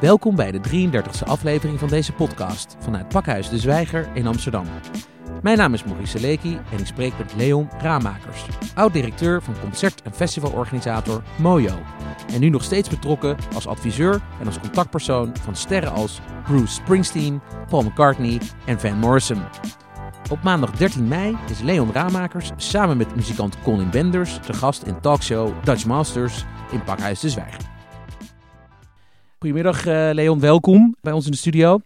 Welkom bij de 33e aflevering van deze podcast vanuit Pakhuis de Zwijger in Amsterdam. Mijn naam is Maurice Seleki en ik spreek met Leon Raamakers, oud-directeur van concert- en festivalorganisator Mojo. En nu nog steeds betrokken als adviseur en als contactpersoon van sterren als Bruce Springsteen, Paul McCartney en Van Morrison. Op maandag 13 mei is Leon Raamakers samen met muzikant Colin Benders te gast in talkshow Dutch Masters in Pakhuis de Zwijger. Goedemiddag uh, Leon, welkom bij ons in de studio.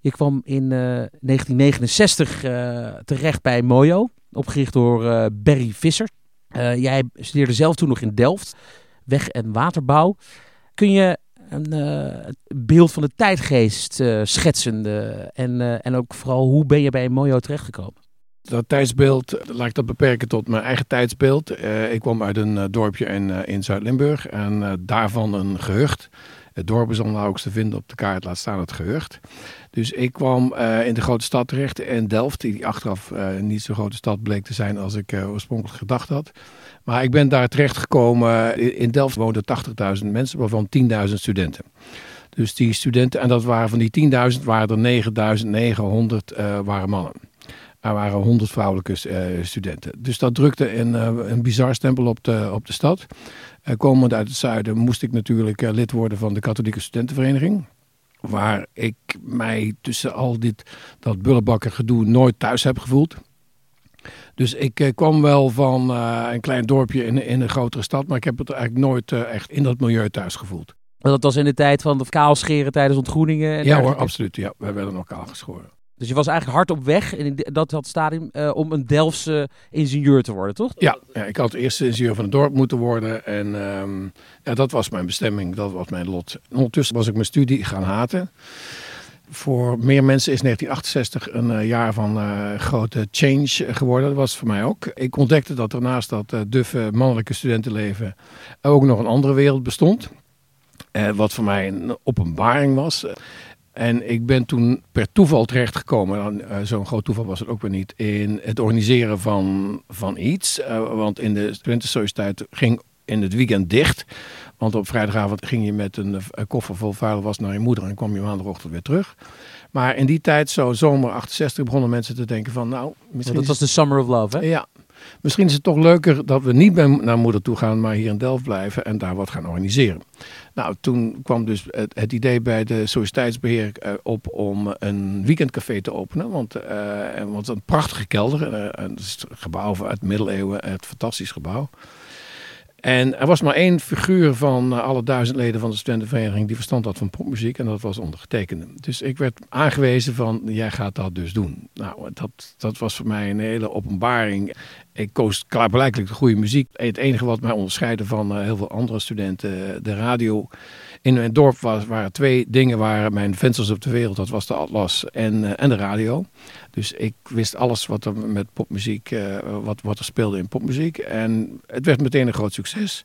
Je kwam in uh, 1969 uh, terecht bij Mojo, opgericht door Barry Visser. jij studeerde zelf toen nog in Delft, weg- en waterbouw. Kun je een beeld van de tijdgeest schetsen en, en ook vooral hoe ben je bij Mojo terechtgekomen? Dat tijdsbeeld, laat ik dat beperken tot mijn eigen tijdsbeeld. ik kwam uit een dorpje in, in Zuid-Limburg en daarvan een gehucht. Het dorp is nauwelijks te vinden op de kaart, laat staan het gehucht. Dus ik kwam uh, in de grote stad terecht in Delft, die achteraf uh, niet zo'n grote stad bleek te zijn als ik uh, oorspronkelijk gedacht had. Maar ik ben daar terecht gekomen. In Delft woonden 80.000 mensen, waarvan 10.000 studenten. Dus die studenten, en dat waren van die 10.000 waren er 9.900 waren mannen. Er waren 100 vrouwelijke studenten. Dus dat drukte een, een bizar stempel op de, op de stad. Uh, komend uit het zuiden moest ik natuurlijk uh, lid worden van de katholieke studentenvereniging. Waar ik mij tussen al dit, dat bullenbakken gedoe nooit thuis heb gevoeld. Dus ik uh, kwam wel van een klein dorpje in, in een grotere stad. Maar ik heb het eigenlijk nooit echt in dat milieu thuis gevoeld. Dat was in de tijd van de kaalscheren tijdens ontgroeningen? En ja hoor, absoluut. Ja, wij werden nog kaal geschoren. Dus je was eigenlijk hard op weg in dat, dat stadium uh, om een Delftse ingenieur te worden, toch? Ja, ja, ik had de eerste ingenieur van het dorp moeten worden. En um, ja, dat was mijn bestemming, dat was mijn lot. Ondertussen was ik mijn studie gaan haten. Voor meer mensen is 1968 een uh, jaar van uh, grote change geworden. Dat was voor mij ook. Ik ontdekte dat er naast dat duffe mannelijke studentenleven ook nog een andere wereld bestond. wat voor mij een openbaring was. En ik ben toen per toeval terechtgekomen, uh, zo'n groot toeval was het ook weer niet, in het organiseren van, van iets. Uh, want in de studentensociëteit ging in het weekend dicht. Want op vrijdagavond ging je met een, een koffer vol vuil was naar je moeder en kwam je maandagochtend weer terug. Maar in die tijd, zo zomer 68, begonnen mensen te denken van nou... Misschien dat was de Summer of Love, hè? Ja, Misschien is het toch leuker dat we niet naar moeder toe gaan, maar hier in Delft blijven en daar wat gaan organiseren. Nou, toen kwam dus het, idee bij de sociëteitsbeheer uh, op om een weekendcafé te openen. Want, uh, want een prachtige kelder, uh, een gebouw uit de middeleeuwen, het fantastisch gebouw. En er was maar één figuur van alle duizend leden van de studentenvereniging die verstand had van popmuziek en dat was ondergetekende. Dus ik werd aangewezen van jij gaat dat dus doen. Nou, dat, dat was voor mij een hele openbaring. Ik koos klaarblijkelijk de goede muziek. Het enige wat mij onderscheidde van heel veel andere studenten, de radio. In mijn dorp was, waren twee dingen waren mijn vensters op de wereld. Dat was de atlas en, en de radio. Dus ik wist alles wat er met popmuziek, uh, wat, wat er speelde in popmuziek. En het werd meteen een groot succes.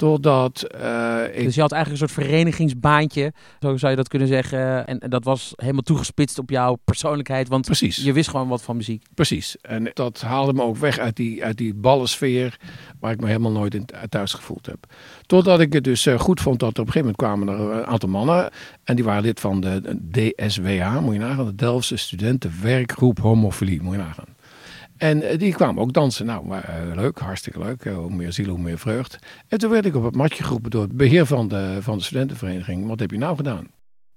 Totdat uh, ik... Dus je had eigenlijk een soort verenigingsbaantje, zo zou je dat kunnen zeggen. En, en dat was helemaal toegespitst op jouw persoonlijkheid, want Precies. je wist gewoon wat van muziek. Precies. En dat haalde me ook weg uit die, uit die ballensfeer, waar ik me helemaal nooit in thuis gevoeld heb. Totdat ik het dus uh, goed vond dat er op een gegeven moment kwamen er een aantal mannen. En die waren lid van de DSWH, moet je nagaan. De Delftse Studentenwerkgroep Homofilie, moet je nagaan. En die kwamen ook dansen. Nou, maar, uh, leuk, hartstikke leuk. Uh, hoe meer ziel, hoe meer vreugd. En toen werd ik op het matje geroepen door het beheer van de, van de studentenvereniging. Wat heb je nou gedaan?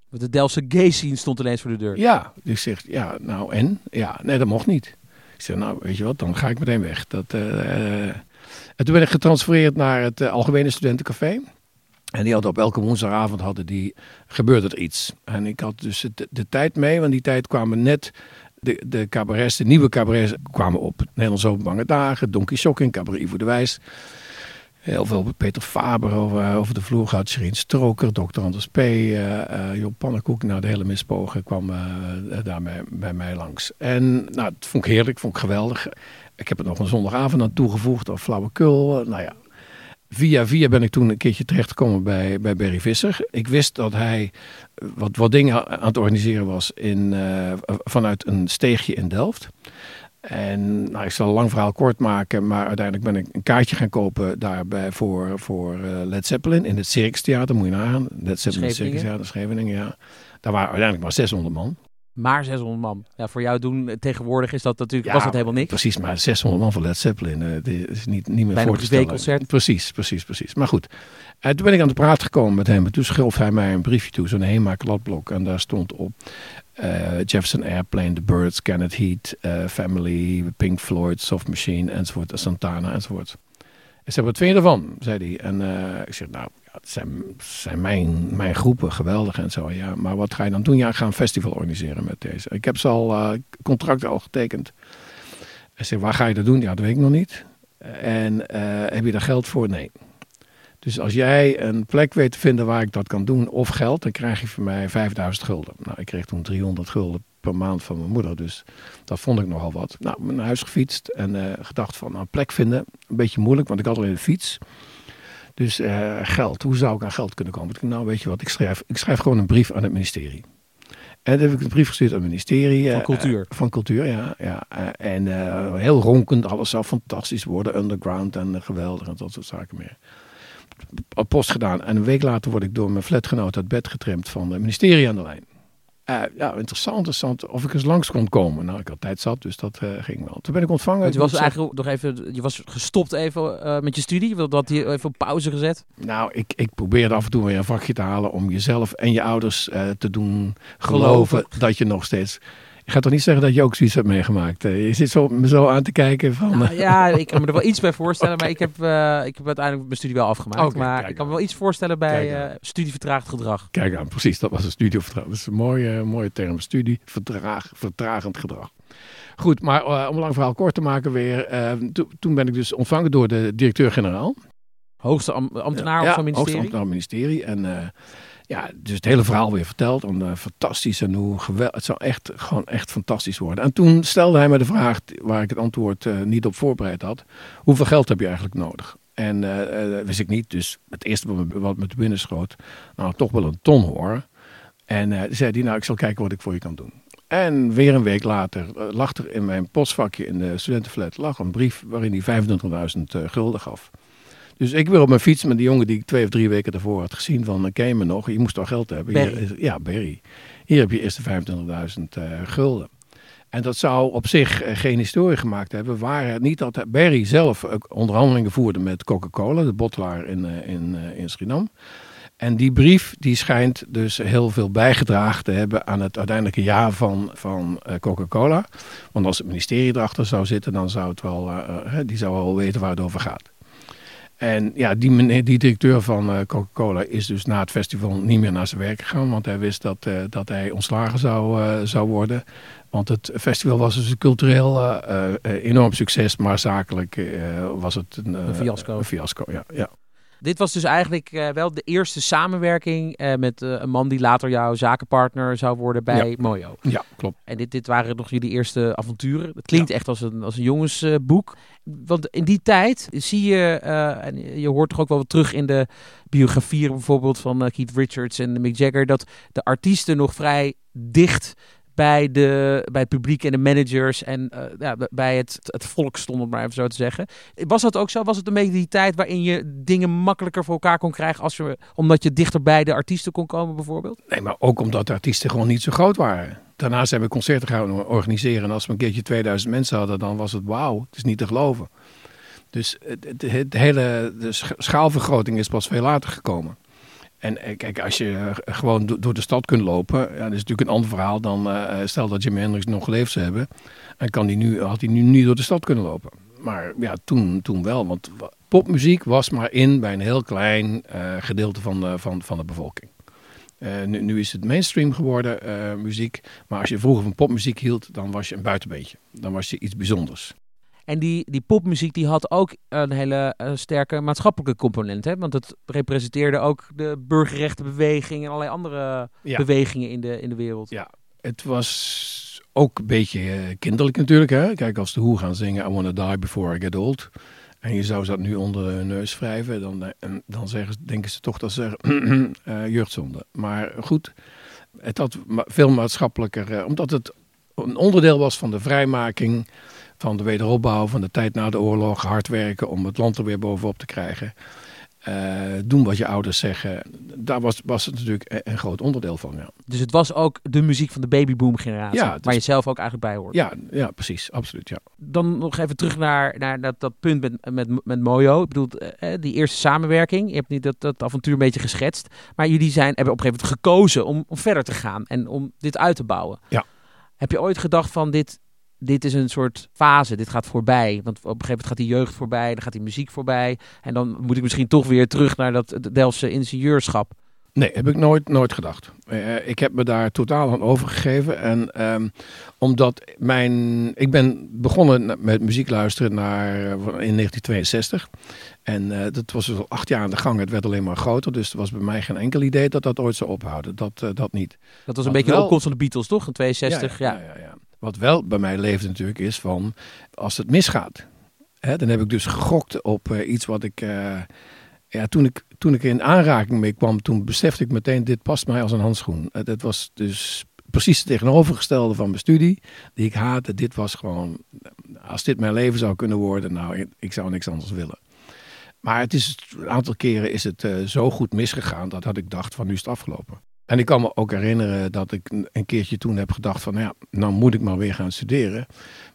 De Delftse gay scene stond ineens voor de deur. Ja, dus ik zeg, ja, nou en? Ja, nee, dat mocht niet. Ik zeg, nou, weet je wat, dan ga ik meteen weg. Dat, uh, en toen ben ik getransfereerd naar het Algemene Studentencafé. En die hadden op elke woensdagavond hadden die, gebeurde er iets. En ik had dus de, de tijd mee, want die tijd kwamen net de, de cabarets, de nieuwe cabarets kwamen op. Nederlands Openbange Dagen, Donkey Shocking, Cabaret Ivo de Wijs. Heel veel Peter Faber over, over de vloer gehad. Sherine Stroker, Dr. Anders P. Uh, uh, Job Pannenkoek. Nou, de hele mispogen kwam uh, daar bij, bij, mij langs. En nou, het vond ik heerlijk, vond ik geweldig. Ik heb er nog een zondagavond aan toegevoegd. Of flauwekul. Nou ja, via via ben ik toen een keertje terechtgekomen bij, bij Barry Visser. Ik wist dat hij wat, wat dingen aan het organiseren was in, uh, vanuit een steegje in Delft. En nou, ik zal een lang verhaal kort maken, maar uiteindelijk ben ik een kaartje gaan kopen daarbij voor, voor uh, Led Zeppelin in het Circus Theater, moet je nagaan. Led Zeppelin Circus Theater, Scheveningen, ja. Daar waren uiteindelijk maar 600 man. Maar 600 man. Ja, voor jou doen tegenwoordig is dat natuurlijk was dat helemaal niks. Precies, maar 600 man voor Led Zeppelin. Uh, is niet, niet meer voor te stellen. concert. Precies, precies, precies. Maar goed, en toen ben ik aan de praat gekomen met hem. En toen schreef hij mij een briefje toe, zo'n HEMA kladblok. En daar stond op uh, Jefferson Airplane, The Birds, Kenneth Heat, uh, Family, Pink Floyd, Soft Machine, enzovoort, Santana, enzovoort. Ik zei, wat vind je ervan? zei hij. En uh, ik zeg, nou, het zijn, mijn, groepen, geweldig en zo. Ja, maar wat ga je dan doen? Ja, ik ga een festival organiseren met deze. Ik heb ze al, contracten al getekend. Hij zei, waar ga je dat doen? Ja, dat weet ik nog niet. En heb je daar geld voor? Nee. Dus als jij een plek weet te vinden waar ik dat kan doen of geld, dan krijg je van mij 5000 gulden. Nou, ik kreeg toen 300 gulden per maand van mijn moeder, dus dat vond ik nogal wat. Nou, naar huis gefietst en uh, gedacht van, nou, plek vinden, een beetje moeilijk, want ik had alleen een fiets. Dus uh, geld, hoe zou ik aan geld kunnen komen? Nou, weet je wat, ik schrijf, ik schrijf gewoon een brief aan het ministerie. En dan heb ik een brief gestuurd aan het ministerie. Van Cultuur. Uh, van Cultuur, ja. ja. en heel ronkend, alles zou fantastisch worden. Underground en geweldig en dat soort zaken meer post gedaan. En een week later word ik door mijn flatgenoot uit bed getrimd van het ministerie aan de lijn. Uh, ja, interessant, interessant. Of ik eens langs kon komen. Nou, ik had tijd zat, dus dat uh, ging wel. Toen ben ik ontvangen. je was eigenlijk nog even, je was gestopt even uh, met je studie. Dat had je even op pauze gezet. Nou, ik, ik probeerde af en toe weer een vakje te halen om jezelf en je ouders te doen geloven, geloven dat je nog steeds je gaat toch niet zeggen dat je ook zoiets hebt meegemaakt? Eh, je zit zo, me zo aan te kijken van... Nou, ja, ik kan me er wel iets bij voorstellen. Maar ik heb, uh, ik heb uiteindelijk mijn studie wel afgemaakt. maar ik kan me wel iets voorstellen bij uh, studievertraagd gedrag. Kijk aan, precies. Dat was een studievertraagd. Dat is een mooie, mooie term. Studie, vertraag, vertragend gedrag. Goed, maar om een lang verhaal kort te maken weer. To, toen ben ik dus ontvangen door de directeur-generaal. Hoogste ambtenaar ja, van ministerie? hoogste ambtenaar ministerie. En ja, dus het hele verhaal weer verteld. En, uh, fantastisch en hoe geweldig. Het zou echt, gewoon echt fantastisch worden. En toen stelde hij me de vraag, waar ik het antwoord uh, niet op voorbereid had. Hoeveel geld heb je eigenlijk nodig? En uh, wist ik niet. Dus het eerste wat me, wat te binnen schoot, nou toch wel een ton hoor. En zei hij, nou ik zal kijken wat ik voor je kan doen. En weer een week later lag er in mijn postvakje in de studentenflat lag een brief waarin hij 25.000 gulden gaf. Dus ik wil op mijn fiets met die jongen die ik twee of drie weken daarvoor had gezien van, ken je me nog? Je moest toch geld hebben? Hier, ja, Berry. Hier heb je eerst de 25.000 uh, gulden. En dat zou op zich uh, geen historie gemaakt hebben, waar het niet dat Berry zelf onderhandelingen voerde met Coca-Cola, de bottelaar in, in, in Suriname. En die brief die schijnt dus heel veel bijgedragen te hebben aan het uiteindelijke ja van, van Coca-Cola. Want als het ministerie erachter zou zitten, dan zou het wel, die zou wel weten waar het over gaat. En ja, die, meneer, die directeur van uh, Coca-Cola is dus na het festival niet meer naar zijn werk gegaan. Want hij wist dat, uh, dat hij ontslagen zou, uh, zou worden. Want het festival was dus cultureel enorm succes. Maar zakelijk was het een, een fiasco. Een fiasco ja, ja. Dit was dus eigenlijk wel de eerste samenwerking met een man die later jouw zakenpartner zou worden bij ja. Mojo. Ja, klopt. En dit, dit waren nog jullie eerste avonturen. Het klinkt ja. echt als een, als een jongensboek. Want in die tijd zie je, en je hoort toch ook wel wat terug in de biografieën bijvoorbeeld van Keith Richards en Mick Jagger, dat de artiesten nog vrij dicht bij, de, bij het publiek en de managers en uh, ja, bij het, het volk stond, om maar even zo te zeggen. Was dat ook zo? Was het een beetje die tijd waarin je dingen makkelijker voor elkaar kon krijgen, als je, omdat je dichter bij de artiesten kon komen bijvoorbeeld? Nee, maar ook omdat de artiesten gewoon niet zo groot waren. Daarnaast hebben we concerten gaan organiseren en als we een keertje 2000 mensen hadden, dan was het wauw, het is niet te geloven. Dus het hele de schaalvergroting is pas veel later gekomen. En eh, kijk, als je eh, gewoon door de stad kunt lopen, ja, dat is natuurlijk een ander verhaal dan uh, stel dat Jimi Hendrix nog geleefd zou hebben. En kan die nu, had hij nu niet door de stad kunnen lopen. Maar ja, toen, toen wel. Want popmuziek was maar in bij een heel klein gedeelte van de, van, van de bevolking. Uh, nu, nu, is het mainstream geworden, uh, muziek. Maar als je vroeger van popmuziek hield, dan was je een buitenbeentje. Dan was je iets bijzonders. En die, die popmuziek die had ook een hele uh, sterke maatschappelijke component. Hè? Want het representeerde ook de burgerrechtenbeweging en allerlei andere ja. bewegingen in de, in de wereld. Ja, het was ook een beetje kinderlijk natuurlijk. Hè? Kijk, als de hoe gaan zingen I Wanna Die Before I Get Old. En je zou dat nu onder hun neus wrijven. Dan, en dan zeggen, denken ze toch dat ze uh, jeugdzonde. Maar goed, het had veel maatschappelijker... omdat het een onderdeel was van de vrijmaking van de wederopbouw, van de tijd na de oorlog, hard werken om het land er weer bovenop te krijgen. Uh, doen wat je ouders zeggen. Daar was, was het natuurlijk een, een, groot onderdeel van. Ja. Dus het was ook de muziek van de babyboom generatie, ja, waar je zelf ook eigenlijk bij hoort. Ja, ja precies, absoluut. Ja. Dan nog even terug naar, naar dat, dat punt met, met, met Mojo. Ik bedoel, eh, die eerste samenwerking. Je hebt niet dat, dat avontuur een beetje geschetst. Maar jullie zijn, hebben op een gegeven moment gekozen om, om verder te gaan en om dit uit te bouwen. Ja. Heb je ooit gedacht van dit, dit is een soort fase, dit gaat voorbij. Want op een gegeven moment gaat die jeugd voorbij, dan gaat die muziek voorbij. En dan moet ik misschien toch weer terug naar dat Delftse ingenieurschap. Nee, heb ik nooit, nooit gedacht. Uh, ik heb me daar totaal aan overgegeven. En um, omdat mijn. Ik ben begonnen met muziek luisteren naar, uh, in 1962. En uh, dat was dus al acht jaar aan de gang. Het werd alleen maar groter. Dus er was bij mij geen enkel idee dat dat ooit zou ophouden. Dat, dat niet. Dat was een beetje wel... de opkomst van de Beatles, toch? In 62. ja, ja. ja, ja. Wat wel bij mij leeft natuurlijk is van als het misgaat. Hè, dan heb ik dus gegokt op uh, iets wat ik. Uh, ja, toen ik, toen ik in aanraking mee kwam, toen besefte ik meteen: dit past mij als een handschoen. Het, was dus precies het tegenovergestelde van mijn studie, die ik haatte. Dit was gewoon, als dit mijn leven zou kunnen worden, nou, ik, zou niks anders willen. Maar het is, een aantal keren is het uh, zo goed misgegaan dat, dat ik dacht: van nu is het afgelopen. En ik kan me ook herinneren dat ik een keertje toen heb gedacht van, nou ja, nou moet ik maar weer gaan studeren.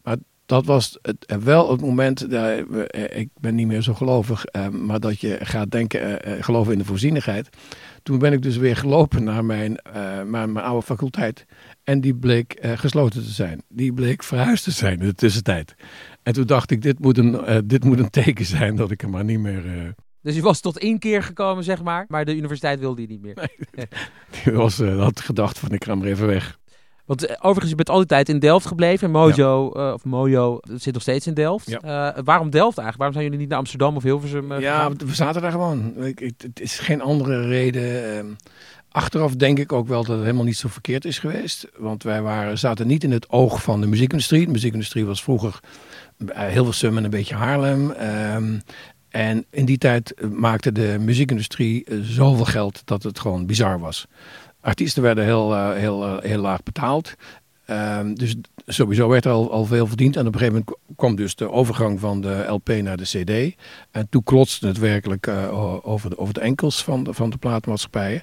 Maar dat was het, eh, wel het moment, uh, ik ben niet meer zo gelovig, maar dat je gaat denken, geloven in de voorzienigheid. Toen ben ik dus weer gelopen naar mijn, naar mijn oude faculteit. En die bleek gesloten te zijn. Die bleek verhuisd te zijn in de tussentijd. En toen dacht ik, dit moet een, dit moet een teken zijn dat ik er maar niet meer dus je was tot één keer gekomen, zeg maar. Maar de universiteit wilde die niet meer. Nee, die was, uh, had gedacht van ik ga maar even weg. Want uh, overigens, je bent altijd tijd in Delft gebleven. Mojo, ja. uh, of Mojo zit nog steeds in Delft. Ja. waarom Delft eigenlijk? Waarom zijn jullie niet naar Amsterdam of Hilversum Ja, we zaten daar gewoon. Ik, het is geen andere reden. Ehm, achteraf denk ik ook wel dat het helemaal niet zo verkeerd is geweest. Want wij waren, zaten niet in het oog van de muziekindustrie. De muziekindustrie was vroeger Hilversum en een beetje Haarlem. Um, en in die tijd eh, maakte de muziekindustrie eh, zoveel geld dat het gewoon bizar was. Artiesten werden heel, uh, heel, heel laag betaald. Um, dus sowieso werd er al, al veel verdiend. En op een gegeven moment kwam dus de overgang van de LP naar de CD. En toen klotste het werkelijk over, de, over de enkels van de, van de.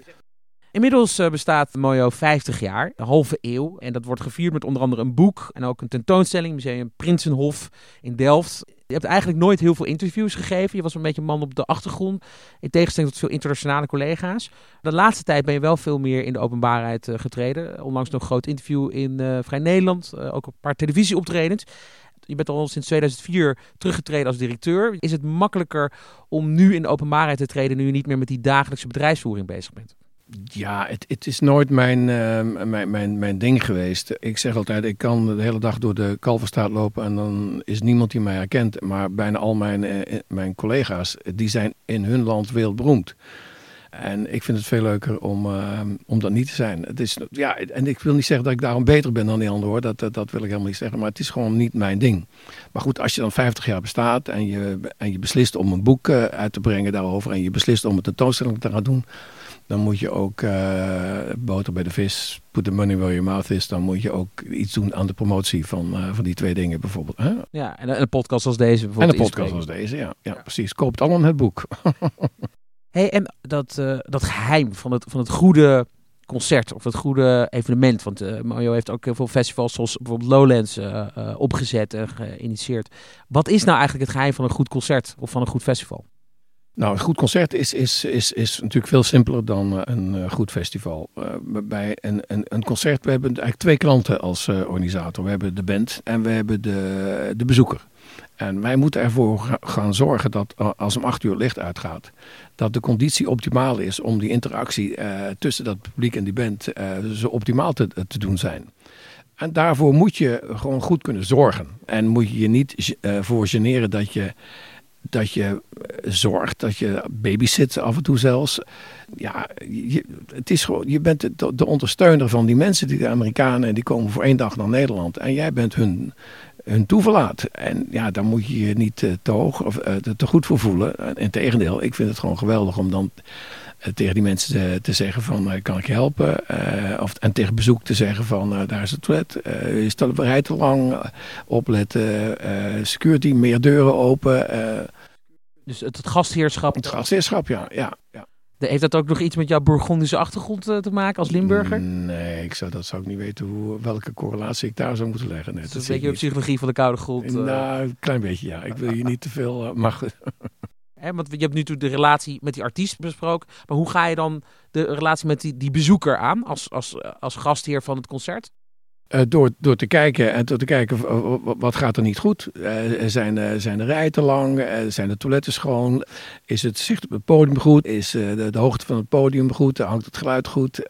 Inmiddels bestaat Mojo 50 jaar, een halve eeuw. En dat wordt gevierd met onder andere een boek en ook een tentoonstelling, Museum Prinsenhof in Delft. Je hebt eigenlijk nooit heel veel interviews gegeven. Je was een beetje een man op de achtergrond. In tegenstelling tot veel internationale collega's. De laatste tijd ben je wel veel meer in de openbaarheid uh, getreden. Onlangs nog een groot interview in uh, Vrij Nederland. Uh, ook een paar televisieoptredens. Je bent al sinds 2004 teruggetreden als directeur. Is het makkelijker om nu in de openbaarheid te treden nu je niet meer met die dagelijkse bedrijfsvoering bezig bent? Ja, het, het is nooit mijn, uh, mijn, mijn, mijn ding geweest. Ik zeg altijd, ik kan de hele dag door de Kalverstraat lopen en dan is niemand die mij herkent. Maar bijna al mijn, uh, mijn collega's, die zijn in hun land wereldberoemd. En ik vind het veel leuker om, uh, om dat niet te zijn. Het is, ja, en ik wil niet zeggen dat ik daarom beter ben dan die anderen hoor. Dat, dat, wil ik helemaal niet zeggen. Maar het is gewoon niet mijn ding. Maar goed, als je dan 50 jaar bestaat en je, en je beslist om een boek uit te brengen daarover. En je beslist om een tentoonstelling te gaan doen dan moet je ook uh, boter bij de vis, put the money where your mouth is. Dan moet je ook iets doen aan de promotie van, uh, van die twee dingen bijvoorbeeld. Hè? Ja, en een podcast als deze bijvoorbeeld. En een podcast als deze, ja. ja, ja. precies. Koopt allemaal het boek. hey, en dat, uh, dat geheim van het, van het goede concert of het goede evenement. Want uh, Mario heeft ook heel veel festivals zoals bijvoorbeeld Lowlands uh, uh, opgezet en geïnitieerd. Wat is nou eigenlijk het geheim van een goed concert of van een goed festival? Nou, een goed concert is, is, is, is natuurlijk veel simpeler dan een uh, goed festival. Uh, bij een, een, een, concert, we hebben eigenlijk twee klanten als organisator. We hebben de band en we hebben de, de bezoeker. En wij moeten ervoor gaan zorgen dat als om acht uur licht uitgaat, dat de conditie optimaal is om die interactie tussen dat publiek en die band zo optimaal te, te doen zijn. En daarvoor moet je gewoon goed kunnen zorgen. En moet je je niet voor generen dat je dat je eh, zorgt, dat je babysit af en toe zelfs. Ja, je, het is gewoon, je bent de, de ondersteuner van die mensen, die de Amerikanen, die komen voor één dag naar Nederland. En jij bent hun hun toeverlaat. En ja, daar moet je je niet eh, te hoog of eh, te goed voor voelen. En tegendeel, ik vind het gewoon geweldig om dan eh, tegen die mensen te, te zeggen van eh, kan ik je helpen? Eh, of, en tegen bezoek te zeggen van daar is het toilet. is de rij te lang? opletten. security, meer deuren open. dus het, het gastheerschap. Het gastheerschap, ja. ja, ja. Heeft dat ook nog iets met jouw Burgondische achtergrond te maken als Limburger? Nee, ik zou, dat zou ik niet weten hoe, welke correlatie ik daar zou moeten leggen. Nee, dat is een beetje de psychologie van de koude grond. Nou, een klein beetje ja. Ik wil je niet te veel... Uh, want je hebt nu de relatie met die artiest besproken. Maar hoe ga je dan de relatie met die, die bezoeker aan als, als, als gastheer van het concert? Uh, door, door te kijken en door te kijken wat gaat er niet goed. Uh, zijn, zijn de rijen te lang? zijn de toiletten schoon? Is het zicht op het podium goed? Is de, de, hoogte van het podium goed? Hangt het geluid goed?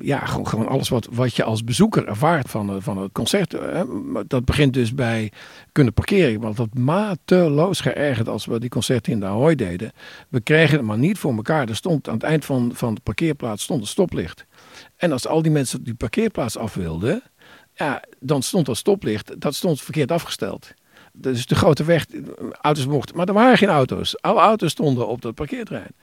ja, gewoon, gewoon alles wat, wat je als bezoeker ervaart van, van het concert. Dat begint dus bij kunnen parkeren. Want dat mateloos geërgerd als we die concerten in de Ahoy deden. We kregen het maar niet voor elkaar. Er stond aan het eind van, van de parkeerplaats stond een stoplicht. En als al die mensen die parkeerplaats af wilden, ja, dan stond dat stoplicht, dat stond verkeerd afgesteld. Dus de grote weg, auto's mochten. Maar er waren geen auto's. Alle auto's stonden op dat parkeerterrein.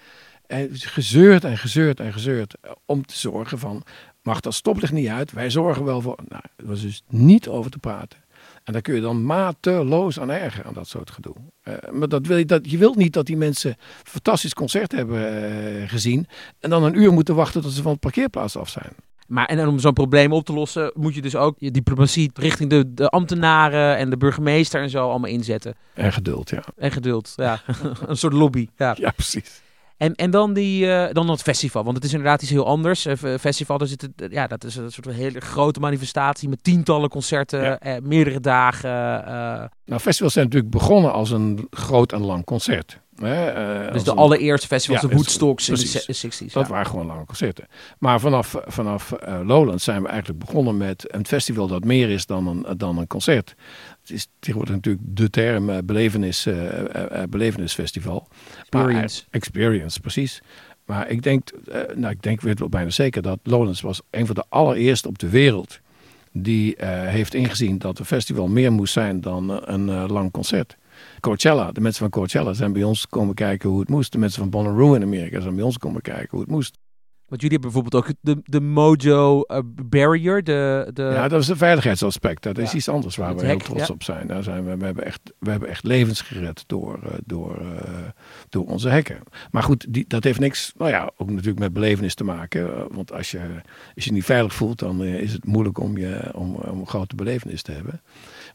En gezeurd en gezeurd en gezeurd om te zorgen van, mag dat stoplicht niet uit? Wij zorgen wel voor. Nou, er was dus niet over te praten. En daar kun je dan mateloos aan ergeren, aan dat soort gedoe. Uh, maar dat wil je, dat, je wilt niet dat die mensen een fantastisch concert hebben uh, gezien. En dan een uur moeten wachten tot ze van het parkeerplaats af zijn. Maar en om zo'n probleem op te lossen, moet je dus ook je diplomatie richting de, de ambtenaren en de burgemeester en zo allemaal inzetten. En geduld, ja. En geduld, ja. een soort lobby. Ja, ja precies. En, en dan, die, uh, dan het festival, want het is inderdaad iets heel anders. Uh, festival, daar zit ja, dat is een soort van hele grote manifestatie met tientallen concerten, eh, meerdere dagen. Nou, festivals zijn natuurlijk begonnen als een groot en lang concert. Hè, dus de allereerste festivals, de Woodstocks in de 60s. Dat waren gewoon lange concerten. Maar vanaf, vanaf Lowlands zijn we eigenlijk begonnen met een festival dat meer is dan een, dan een concert. Het is tegenwoordig natuurlijk de term uh, belevenis, uh, belevenisfestival. Experience. Maar, experience, precies. Maar ik denk, nou, ik denk, weet wel bijna zeker dat Lowlands was een van de allereerste op de wereld die heeft ingezien dat een festival meer moest zijn dan een lang concert. Coachella, de mensen van Coachella zijn bij ons komen kijken hoe het moest. De mensen van Bonnaroo in Amerika zijn bij ons komen kijken hoe het moest. Want jullie hebben bijvoorbeeld ook de, de Mojo uh, Barrier. De, de... Ja, dat is een veiligheidsaspect. Dat is iets anders waar we heel trots op zijn. Daar zijn we, we, hebben echt, we hebben echt levens gered door, uh, door, uh, door onze hekken. Maar goed, die, dat heeft niks, nou ja, ook natuurlijk met belevenis te maken. Want als je als je niet veilig voelt, dan is het moeilijk om, je, om, om een grote belevenis te hebben.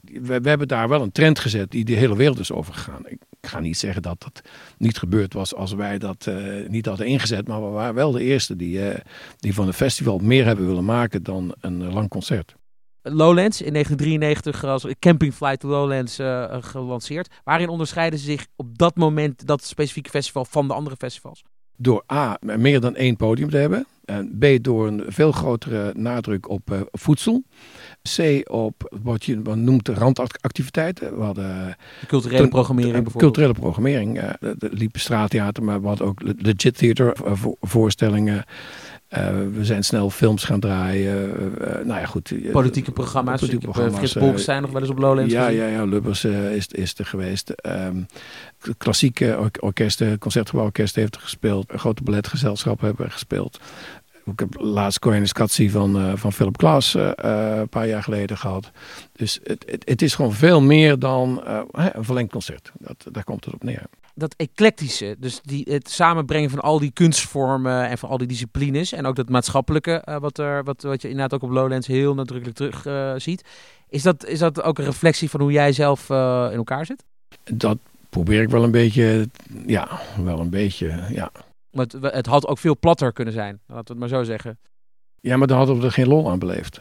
We, we, hebben daar wel een trend gezet die de hele wereld is overgegaan. Ik, ik ga niet zeggen dat dat niet gebeurd was als wij dat uh, niet hadden ingezet. Maar we waren wel de eerste die, uh, die van een festival meer hebben willen maken dan een lang concert. Lowlands in 1993 als Camping Flight Lowlands gelanceerd. Waarin onderscheiden ze zich op dat moment, dat specifieke festival, van de andere festivals? Door A, meer dan één podium te hebben. En B, door een veel grotere nadruk op voedsel. C op wat je noemt de randactiviteiten. We hadden de culturele programmering bijvoorbeeld. Culturele programmering. Uh, de, liep straattheater, maar wat ook legit theater uh, voorstellingen. Uh, we zijn snel films gaan draaien. nou ja, goed. Politieke programma's. Politieke programma's. Frits Bolk zijn nog wel eens op Lowlands Ja, ja, ja. Lubbers is, is er geweest. Um, klassieke or orkesten, concertgebouworkest heeft er gespeeld. Grote balletgezelschappen hebben gespeeld. Ik heb laatst Koyanis van, uh, van Philip Klaas uh, een paar jaar geleden gehad. Dus het, het, het is gewoon veel meer dan een verlengd concert. Dat, daar komt het op neer. Dat eclectische, dus die, het samenbrengen van al die kunstvormen en van al die disciplines. En ook dat maatschappelijke, wat, er, wat, wat je inderdaad ook op Lowlands heel nadrukkelijk terug ziet. Is dat, is dat ook een reflectie van hoe jij zelf in elkaar zit? Dat probeer ik wel een beetje, ja, wel een beetje, ja. Het, het had ook veel platter kunnen zijn, laten we het maar zo zeggen. Ja, maar dan hadden we er geen lol aan beleefd.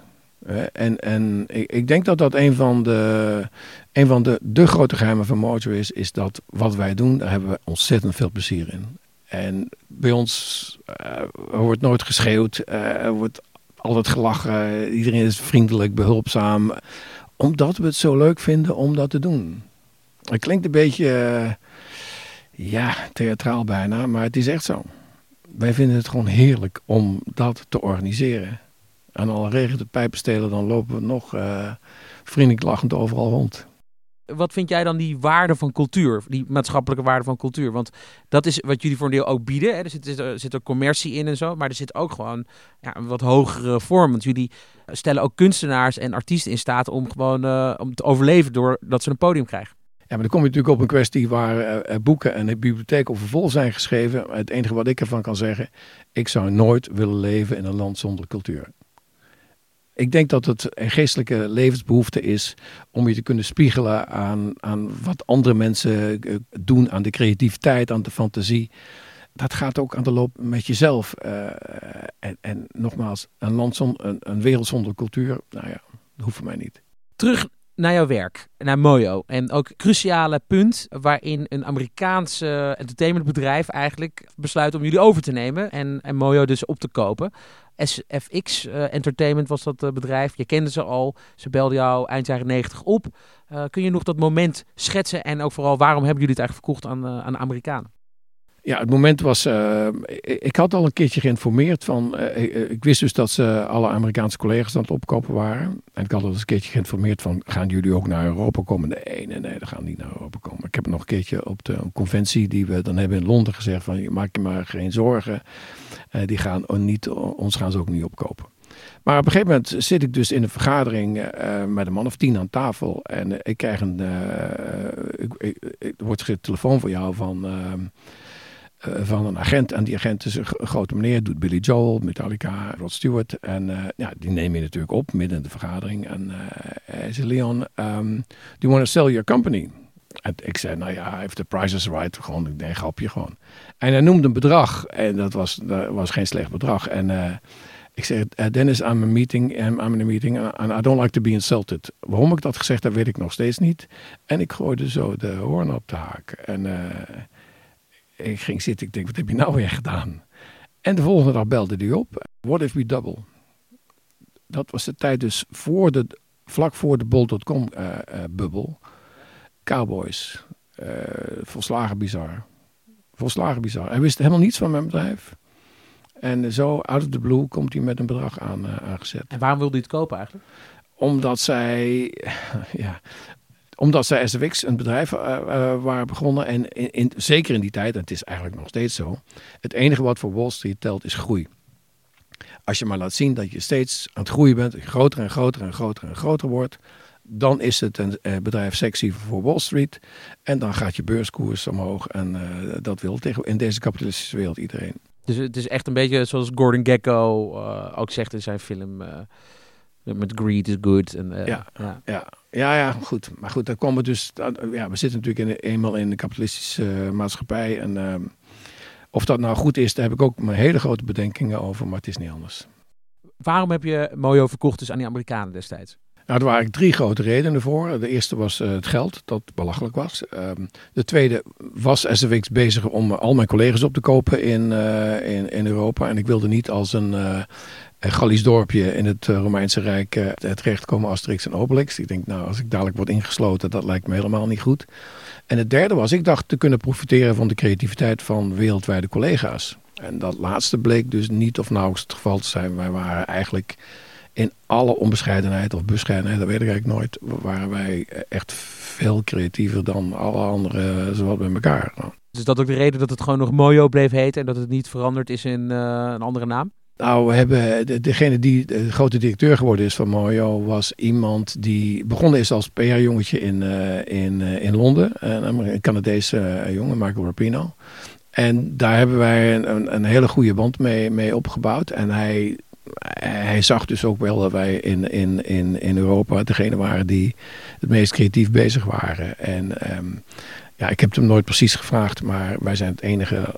En, en ik, ik, denk dat dat een van, de, een van de, de grote geheimen van Mojo is, is dat wat wij doen, daar hebben we ontzettend veel plezier in. En bij ons uh, wordt nooit geschreeuwd, uh, er wordt altijd gelachen, iedereen is vriendelijk, behulpzaam. Omdat we het zo leuk vinden om dat te doen. Het klinkt een beetje... Ja, theatraal bijna, maar het is echt zo. Wij vinden het gewoon heerlijk om dat te organiseren. En al regent het pijpenstelen, dan lopen we nog, uh, vriendelijk lachend overal rond. Wat vind jij dan die waarde van cultuur, die maatschappelijke waarde van cultuur? Want dat is wat jullie voor een deel ook bieden. Hè? Er, zit, er zit er commercie in en zo, maar er zit ook gewoon ja, een wat hogere vorm. Want jullie stellen ook kunstenaars en artiesten in staat om gewoon uh, om te overleven doordat ze een podium krijgen. Ja, maar dan kom je natuurlijk op een kwestie waar uh, boeken en de over vol zijn geschreven. Het enige wat ik ervan kan zeggen, ik zou nooit willen leven in een land zonder cultuur. Ik denk dat het een geestelijke levensbehoefte is om je te kunnen spiegelen aan, aan wat andere mensen eh, doen, aan de creativiteit, aan de fantasie. Dat gaat ook aan de loop met jezelf. En, en, nogmaals, een, land zonder, een, een wereld zonder cultuur, nou ja, dat hoeft voor mij niet. Terug naar jouw werk, naar Mojo. En ook cruciale punt waarin een Amerikaans entertainmentbedrijf eigenlijk besluit om jullie over te nemen en, en Mojo dus op te kopen. SFX uh, Entertainment was dat uh, bedrijf. Je kende ze al. Ze belden jou eind jaren 90 op. Uh, kun je nog dat moment schetsen en ook vooral waarom hebben jullie het eigenlijk verkocht aan, aan de Amerikanen? Ja, het moment was. Uh, ik had al een keertje geïnformeerd van. Uh, ik, wist dus dat ze alle Amerikaanse collega's aan het opkopen waren. En ik had al eens een keertje geïnformeerd van. Gaan jullie ook naar Europa komen? Nee, nee, nee, dat gaan niet naar Europa komen. Ik heb nog een keertje op de conventie die we dan hebben in Londen gezegd: van maak je maar geen zorgen. Uh, die gaan niet, ons gaan ze ook niet opkopen. Maar op een gegeven moment zit ik dus in een vergadering uh, met een man of tien aan tafel. En uh, ik krijg een. ik, ik, er wordt gezegd telefoon voor jou van. Uh, van een agent. En die agent is een grote meneer, doet Billy Joel, Metallica, Rod Stewart. En uh, ja, die neem je natuurlijk op midden in de vergadering. En uh, hij zei, Leon, um, do you want to sell your company? En ik zei, nou ja, the price is right, gewoon, ik denk, grapje gewoon. En hij noemde een bedrag en dat was, dat was geen slecht bedrag. En ik zei, Dennis, I'm, a meeting, I'm, I'm meeting and I don't like to be insulted. Waarom ik dat gezegd heb, weet ik nog steeds niet. En ik gooide zo de hoorn op de haak. En ik ging zitten, ik denk, wat heb je nou weer gedaan? En de volgende dag belde hij op. What if we double? Dat was de tijd dus voor de, vlak voor de bol.com uh, uh, bubbel. Cowboys. Uh, volslagen bizar. Volslagen bizar. Hij wist helemaal niets van mijn bedrijf. En zo, out of the blue, komt hij met een bedrag aan, aangezet. En waarom wilde hij het kopen eigenlijk? Omdat zij, ja, omdat zij SFX een bedrijf uh, uh, waren begonnen. En in, zeker in die tijd, en het is eigenlijk nog steeds zo. Het enige wat voor Wall Street telt is groei. Als je maar laat zien dat je steeds aan het groeien bent. Groter en groter en groter en groter wordt. Dan is het een uh, bedrijf sexy voor Wall Street. En dan gaat je beurskoers omhoog. En dat wil tegen, in deze kapitalistische wereld iedereen. Dus het is echt een beetje zoals Gordon Gekko ook zegt in zijn film met greed is good. En, uh, ja, ja, ja. Ja, ja, goed. Maar goed, daar komen dus. Ja, we zitten natuurlijk in, eenmaal in de kapitalistische uh, maatschappij. En uh, of dat nou goed is, daar heb ik ook mijn hele grote bedenkingen over, maar het is niet anders. Waarom heb je Mojo verkocht dus aan die Amerikanen destijds? Nou, er waren eigenlijk drie grote redenen voor. De eerste was uh, het geld, dat belachelijk was. Um, de tweede was SFX bezig om al mijn collega's op te kopen in, uh, in, in Europa. En ik wilde niet als een uh, Gallisch dorpje in het Romeinse Rijk het recht komen Asterix en Obelix. Ik denk, nou, als ik dadelijk word ingesloten, dat lijkt me helemaal niet goed. En het derde was, ik dacht te kunnen profiteren van de creativiteit van wereldwijde collega's. En dat laatste bleek dus niet of nauwelijks het geval te zijn. Wij waren eigenlijk in alle onbescheidenheid of bescheidenheid, dat weet ik eigenlijk nooit, waren wij echt veel creatiever dan alle anderen zowat bij elkaar. Dus dat ook de reden dat het gewoon nog Mojo bleef heten en dat het niet veranderd is in een andere naam? Nou, we hebben de, degene die de grote directeur geworden is van Mojo was iemand die begonnen is als PR-jongetje in, uh, in, uh, in Londen. Een Canadese jongen, Michael Rapino. En daar hebben wij een, een, hele goede band mee, mee opgebouwd. En hij hij zag dus ook wel dat wij in, in, in, in Europa degene waren die het meest creatief bezig waren. En um, ja, ik heb hem nooit precies gevraagd, maar wij zijn het enige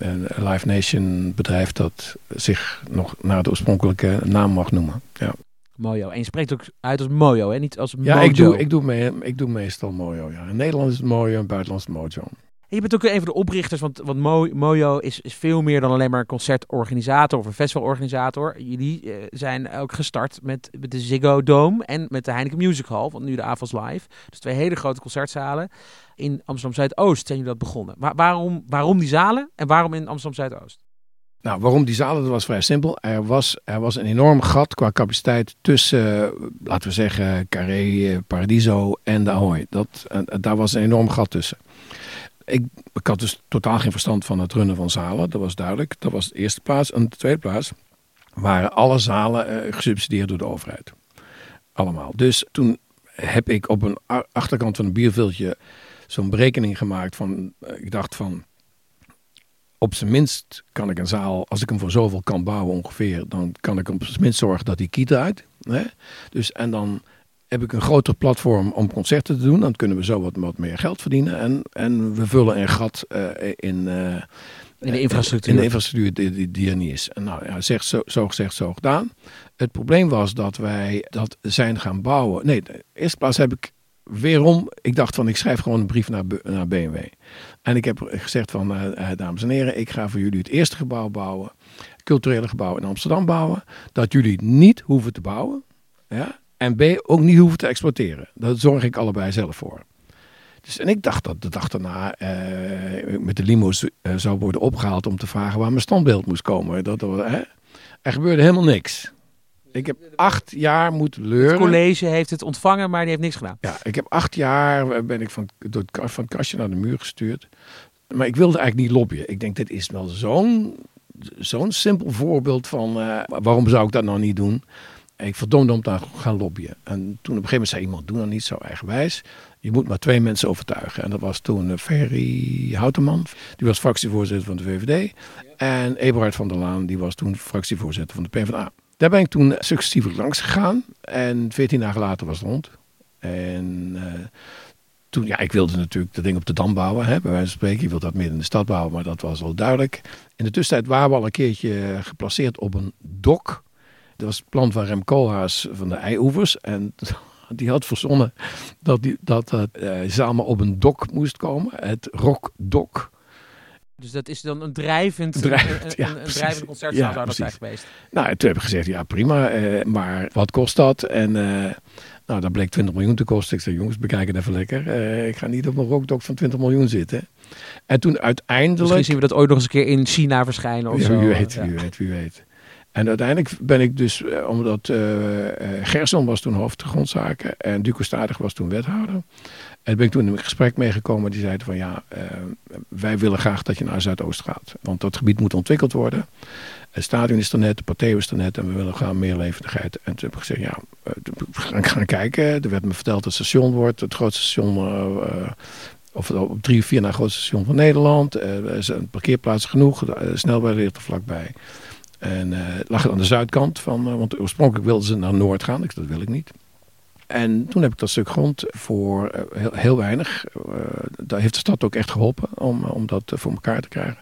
um, Live Nation bedrijf dat zich nog naar de oorspronkelijke naam mag noemen. Ja. Mojo. En je spreekt ook uit als Mojo, hè? niet als Mojo. Ja, ik doe, ik doe, mee, ik doe meestal Mojo. Ja. In Nederland is het Mojo, in het buitenland is het Mojo je bent ook een van de oprichters, want, want Mojo is, is veel meer dan alleen maar een concertorganisator of een festivalorganisator. Jullie uh, zijn ook gestart met, de Ziggo Dome en met de Heineken Music Hall, want nu de AFAS Live. Dus twee hele grote concertzalen. In Amsterdam Zuidoost zijn jullie dat begonnen. waarom, waarom die zalen en waarom in Amsterdam Zuidoost? Nou, waarom die zalen? Dat was vrij simpel. Er was, er was een enorm gat qua capaciteit tussen, eh, laten we zeggen, Carré, eh, Paradiso en de Ahoy. Dat, uh, daar was een enorm gat tussen. Ik, ik, had dus totaal geen verstand van het runnen van zalen, dat was duidelijk. Dat was de eerste plaats. En de tweede plaats waren alle zalen gesubsidieerd door de overheid. Allemaal. Dus toen heb ik op een achterkant van een bierviltje zo'n berekening gemaakt van, ik dacht van, op zijn minst kan ik een zaal, als ik hem voor zoveel kan bouwen ongeveer, dan kan ik op zijn minst zorgen dat hij kiet uit. Hè? Dus, en dan heb ik een groter platform om concerten te doen. Dan kunnen we zo wat, wat meer geld verdienen. En, en we vullen een gat uh, in, uh, in de infrastructuur, in de infrastructuur die, die, die, er niet is. En nou ja, zeg, zo, zo gezegd, zo gedaan. Het probleem was dat wij dat zijn gaan bouwen. Nee, de eerste plaats heb ik weerom, ik dacht van ik schrijf gewoon een brief naar, naar BMW. En ik heb gezegd van, uh, dames en heren, ik ga voor jullie het eerste gebouw bouwen, culturele gebouw in Amsterdam bouwen, dat jullie niet hoeven te bouwen, ja, en B, ook niet hoeven te exploiteren. Daar zorg ik allebei zelf voor. Dus, en ik dacht dat de dag daarna uh, met de limo's uh, zou worden opgehaald om te vragen waar mijn standbeeld moest komen. Dat, dat, er gebeurde helemaal niks. Ik heb acht jaar moeten leuren. Het college heeft het ontvangen, maar die heeft niks gedaan. Ja, ik heb acht jaar ben ik van, door het, van het kastje naar de muur gestuurd. Maar ik wilde eigenlijk niet lobbyen. Ik denk, dit is wel zo'n zo'n simpel voorbeeld van uh, waarom zou ik dat nou niet doen. Ik verdomde om te gaan lobbyen. En toen op een gegeven moment zei iemand, doe dat niet zo eigenwijs. Je moet maar twee mensen overtuigen. En dat was toen uh, Ferry Houteman. Die was fractievoorzitter van de VVD. En Eberhard van der Laan, die was toen fractievoorzitter van de PvdA. Daar ben ik toen successief langs gegaan. En veertien dagen later was het rond. En uh, toen, ja, ik wilde natuurlijk dat ding op de Dam bouwen, hè, bij wijze van spreken. Je wilde dat midden in de stad bouwen, maar dat was wel duidelijk. In de tussentijd waren we al een keertje geplaceerd op een dok. Dat was het plan van Rem Koolhaas van de Eioevers. En die had verzonnen dat, die, dat het uh, samen op een dok moest komen. Het Rockdok. Dus dat is dan een drijvend, drijvend een, ja, een, een drijvend concertzaal ja, zou dat zijn geweest. Nou, toen heb ik gezegd, ja prima, uh, maar wat kost dat? En uh, nou, dat bleek 20 miljoen te kosten. Ik zei, jongens, bekijk het even lekker. Uh, ik ga niet op een rookdok van 20 miljoen zitten. En toen uiteindelijk... Misschien zien we dat ooit nog eens een keer in China verschijnen of ja, zo. Wie weet, wie weet, wie weet. En uiteindelijk ben ik dus, omdat Gerson was toen hoofd grondzaken en Duco Stadig was toen wethouder. En ben ik toen in een gesprek meegekomen. Die zeiden van ja, uh, wij willen graag dat je naar Zuidoost gaat. Want dat gebied moet ontwikkeld worden. Het stadion is er net, de partij is er net. En we willen graag meer levendigheid. En toen heb ik gezegd ja, uh, we gaan, gaan kijken. Er werd me verteld dat het station wordt. Het grootste station... Uh, of op drie of vier het grootste station van Nederland. er zijn parkeerplaatsen genoeg. De snelweg ligt er vlakbij. En lag het aan de zuidkant van... want oorspronkelijk wilden ze naar Noord gaan. Ik, dat wil ik niet. En toen heb ik dat stuk grond voor uh, heel, weinig. Uh, daar heeft de stad ook echt geholpen om, om dat voor elkaar te krijgen.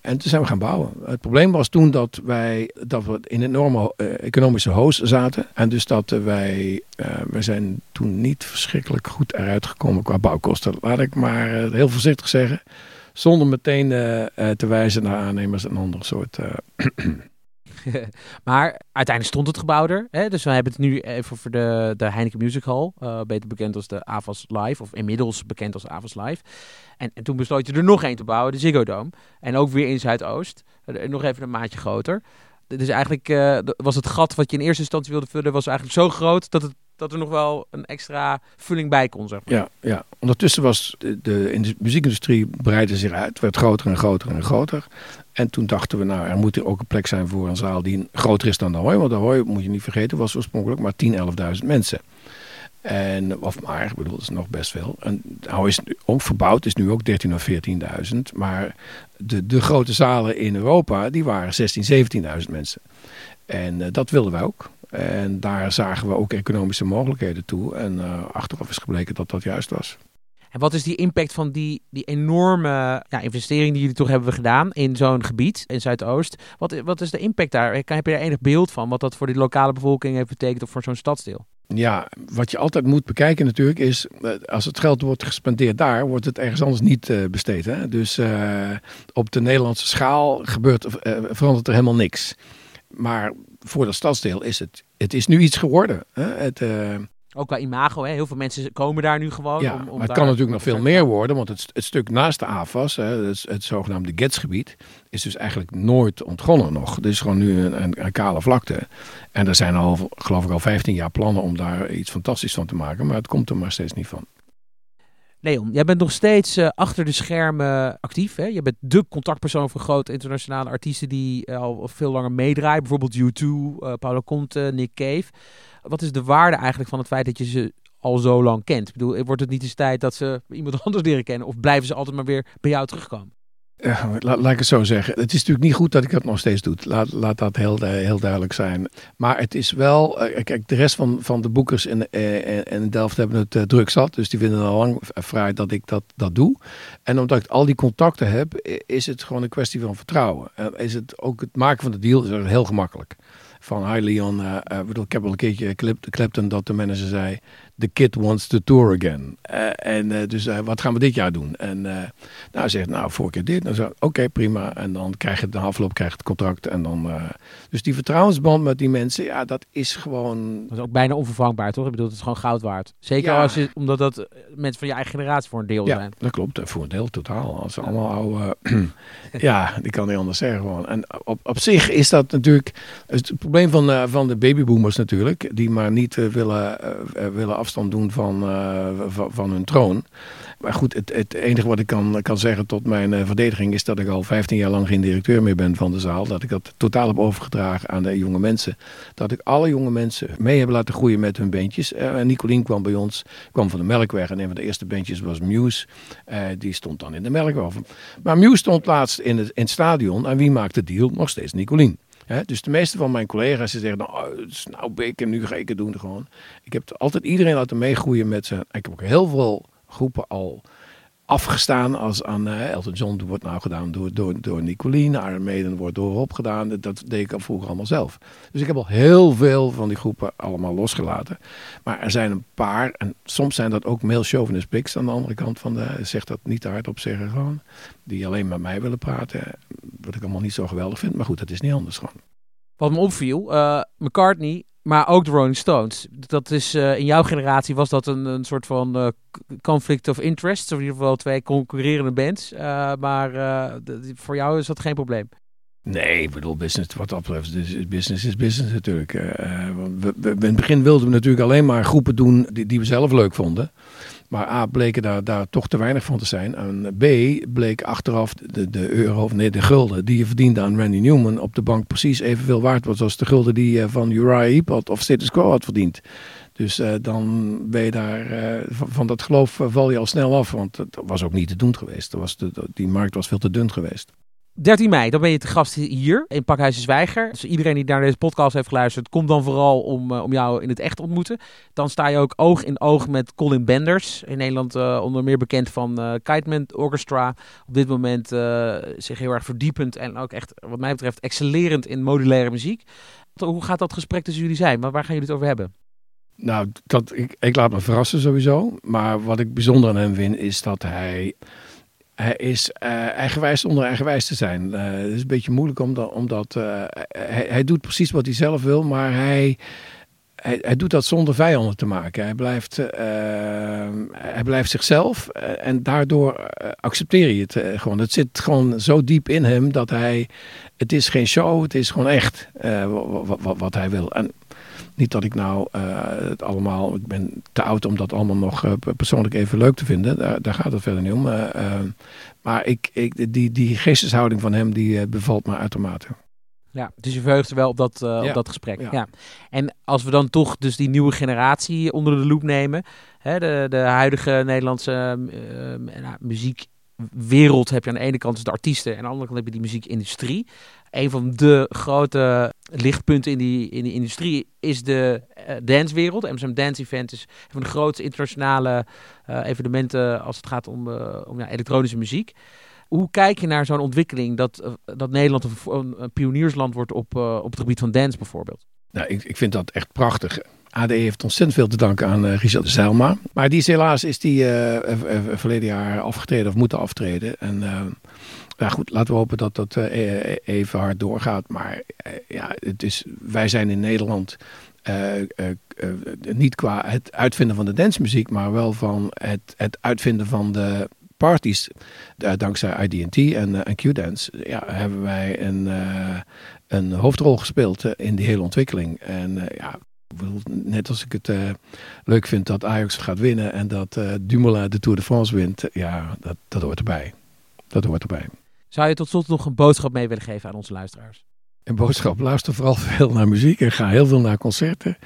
En toen zijn we gaan bouwen. Het probleem was toen dat wij dat we in een enorme uh, economische hoos zaten. En dus dat wij, we zijn toen niet verschrikkelijk goed eruit gekomen qua bouwkosten. Laat ik maar heel voorzichtig zeggen. Zonder meteen te wijzen naar aannemers en andere soort maar uiteindelijk stond het gebouw er. Hè? Dus we hebben het nu even voor de, de Heineken Music Hall. Beter bekend als de AVAS Live. Of inmiddels bekend als AVAS Live. En, en toen besloot je er nog één te bouwen. De Ziggo Dome. En ook weer in Zuidoost. Uh, nog even een maatje groter. Dus eigenlijk was het gat wat je in eerste instantie wilde vullen... was eigenlijk zo groot dat het dat er nog wel een extra vulling bij kon, zeg. Ja, ja. ondertussen was de, in de muziekindustrie breidde zich uit, werd groter en groter en groter. En toen dachten we, nou, er moet ook een plek zijn voor een zaal die groter is dan de Hooi. Want de Hooi, moet je niet vergeten, was oorspronkelijk maar 10.000, 11.000 mensen. En, of maar, ik bedoel, dat is nog best veel. En nou is ook verbouwd, is nu ook 13.000 of 14.000. Maar de, de grote zalen in Europa, die waren 16.000, 17.000 mensen. En uh, dat wilden wij ook. En daar zagen we ook economische mogelijkheden toe. En uh, achteraf is gebleken dat dat juist was. En wat is die impact van die, die enorme ja, investering die jullie toch hebben gedaan in zo'n gebied in Zuidoost? Wat, wat is de impact daar? Heb je daar enig beeld van wat dat voor die lokale bevolking heeft betekend of voor zo'n stadsdeel? Ja, wat je altijd moet bekijken natuurlijk is, eh, als het geld wordt gespendeerd daar, wordt het ergens anders niet uh, besteed. Hè? Dus uh, op de Nederlandse schaal gebeurt, verandert er helemaal niks. Maar voor dat stadsdeel is het, het is nu iets geworden. Hè? Het, Ook qua imago, hè? heel veel mensen komen daar nu gewoon. Ja, om, om maar het daar kan natuurlijk nog veel meer worden, want het, het stuk naast de AFAS, hè, het, het zogenaamde Getsgebied, is dus eigenlijk nooit ontgonnen nog. Het is gewoon nu een, een, een kale vlakte. En er zijn al, geloof ik, al 15 jaar plannen om daar iets fantastisch van te maken, maar het komt er maar steeds niet van. Leon, jij bent nog steeds eh, achter de schermen actief. Hè? Je bent de contactpersoon voor grote internationale artiesten die eh, al veel langer meedraaien. Bijvoorbeeld U2, eh Paolo Conte, Nick Cave. Wat is de waarde eigenlijk van het feit dat je ze al zo lang kent? Ik bedoel, wordt het niet eens tijd dat ze iemand anders leren kennen? Of blijven ze altijd maar weer bij jou terugkomen? Ja, laat, ik het zo zeggen. Het is natuurlijk niet goed dat ik het nog steeds doe. Laat, laat dat heel, heel duidelijk zijn. Maar het is wel... eh, kijk, de rest van, van de boekers in, eh, in- Delft hebben het eh, druk zat. Dus die vinden het al lang vrij dat ik dat, dat doe. En omdat ik al die contacten heb, is het gewoon een kwestie van vertrouwen. En is het ook het maken van de deal is heel gemakkelijk. Van, hi Leon, eh, eh, bedoel, ik heb al een keertje Clapton dat de manager zei... The kid wants to tour again. Eh, en eh, dus eh, wat gaan we dit jaar doen? En nou, zegt, nou, vorige keer dit. Dan zo, oké, prima. En dan krijg je de afloop, krijg je het contract. En dan, dus die vertrouwensband met die mensen, ja, dat is gewoon... Dat is ook bijna onvervangbaar, toch? Ik bedoel, het is gewoon goud waard. Zeker Ja. als je, omdat dat mensen van je eigen generatie voor een deel Ja, zijn. dat klopt. Voor een deel totaal. Als ze allemaal oude... ja, die kan niet anders zeggen gewoon. En op, op zich is dat natuurlijk... Het probleem van, van de babyboomers natuurlijk. Die maar niet willen, willen afstand doen van, eh, van, van hun troon. Maar goed, het, het enige wat ik kan, kan zeggen tot mijn eh, verdediging is dat ik al 15 jaar lang geen directeur meer ben van de zaal. Dat ik dat totaal heb overgedragen aan de jonge mensen. Dat ik alle jonge mensen mee heb laten groeien met hun bandjes. Eh, en Nicolien kwam bij ons, kwam van de Melkweg. En een van de eerste bandjes was Muse. Die stond dan in de Melkweg. Maar Muse stond laatst in het, in het stadion. En wie maakt de deal? Nog steeds Nicolien. Dus de meeste van mijn collega's die zeggen, nou, het is nou nu ga ik het doen gewoon. Ik heb altijd iedereen laten meegroeien met ze. Ik heb ook heel veel groepen al afgestaan als aan eh, Elton John wordt nou gedaan door, door, door Nicolien, Iron Maiden wordt door Rob gedaan. Dat deed ik al vroeger allemaal zelf. Dus ik heb al heel veel van die groepen allemaal losgelaten. Maar er zijn een paar, en soms zijn dat ook male chauvinist aan de andere kant van de, zeg dat niet te hard op zeggen gewoon, die alleen met mij willen praten. Wat ik allemaal niet zo geweldig vind, maar goed, dat is niet anders gewoon. Wat me opviel, eh, McCartney, maar ook de Rolling Stones. Dat is, eh, in jouw generatie was dat een, een soort van eh, conflict of interest. Of in ieder geval twee concurrerende bands. Maar voor jou is dat geen probleem. Nee, ik bedoel, business, wat dat betreft, is business is business natuurlijk. Want we, we- in het begin wilden we natuurlijk alleen maar groepen doen die, die we zelf leuk vonden. Maar A, bleken daar, daar toch te weinig van te zijn. En B, bleek achteraf de, de euro, of nee, de gulden die je verdiende aan Randy Newman op de bank precies evenveel waard was als de gulden die je van Uriah Heep had of Status Quo had verdiend. Dus eh, dan ben je daar, eh, van, dat geloof eh, val je al snel af, want dat was ook niet te doen geweest. Dat was de, die markt was veel te dun geweest. 13 mei, dan ben je te gast hier in Pakhuis de Zwijger. Dus iedereen die naar deze podcast heeft geluisterd, kom dan vooral om, eh, om jou in het echt te ontmoeten. Dan sta je ook oog in oog met Colin Benders. In Nederland eh, onder meer bekend van Kiteman Orchestra. Op dit moment zich heel erg verdiepend en ook echt, wat mij betreft, excellerend in modulaire muziek. Hoe gaat dat gesprek tussen jullie zijn? Waar gaan jullie het over hebben? Nou, dat, ik, ik laat me verrassen sowieso. Maar wat ik bijzonder aan hem vind, is dat hij... Hij is eh, eigenwijs onder eigenwijs te zijn. Eh, het is een beetje moeilijk omdat, omdat eh, hij, hij doet precies wat hij zelf wil, maar hij, hij, hij doet dat zonder vijanden te maken. Hij blijft, hij blijft zichzelf en daardoor accepteer je het gewoon. Het zit gewoon zo diep in hem dat hij, het is geen show, het is gewoon echt wat, wat, wat hij wil. En niet dat ik nou eh, het allemaal, ik ben te oud om dat allemaal nog eh, persoonlijk even leuk te vinden. Daar, daar gaat het verder niet om. Eh, eh, maar ik, ik, die, die geesteshouding van hem, die bevalt me uitermate. Ja, dus je verheugt er wel op dat, op dat gesprek. Ja. Ja. En als we dan toch dus die nieuwe generatie onder de loep nemen. Hè, de, de huidige Nederlandse eh, eh, nou, muziekwereld heb je aan de ene kant de artiesten. En aan de andere kant heb je die muziekindustrie. Een van de grote lichtpunten in die, in die industrie is de eh, dancewereld. Amsterdam Dance Event is een van de grootste internationale eh, evenementen als het gaat om, eh, om ja, elektronische muziek. Hoe kijk je naar zo'n ontwikkeling dat, dat Nederland een, een, pioniersland wordt op, op het gebied van dance bijvoorbeeld? Nou, ik, ik vind dat echt prachtig. ADE heeft ontzettend veel te danken aan eh Richard Zijlma. Maar die is helaas is die eh, verleden jaar afgetreden of moeten aftreden. En ja, goed, laten we hopen dat dat eh, eh, even hard doorgaat. Maar ja, het is, wij zijn in Nederland niet qua het uitvinden van de dancemuziek, maar wel van het, het uitvinden van de parties. dankzij IDT en, en Q-Dance ja, hebben wij een, een hoofdrol gespeeld in die hele ontwikkeling. En ja, net als ik het uh, leuk vind dat Ajax gaat winnen en dat uh, Dumoulin de Tour de France wint, ja, dat, dat hoort erbij. Dat hoort erbij. Zou je tot slot nog een boodschap mee willen geven aan onze luisteraars? Een boodschap, luister vooral veel naar muziek en ga heel veel naar concerten.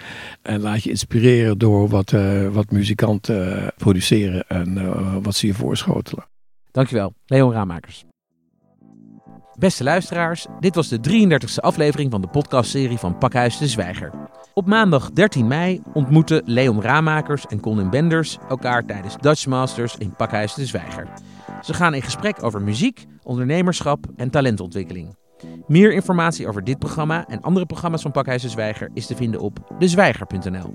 En laat je inspireren door wat, uh, wat muzikanten produceren en wat ze je voorschotelen. Dankjewel, Leon Raamakers. Beste luisteraars, dit was de 33e aflevering van de podcastserie van Pakhuis de Zwijger. Op maandag 13 mei ontmoeten Leon Raamakers en Colin Benders elkaar tijdens Dutch Masters in Pakhuis de Zwijger. Ze gaan in gesprek over muziek, ondernemerschap en talentontwikkeling. Meer informatie over dit programma en andere programma's van Pakhuis de Zwijger is te vinden op dezwijger.nl.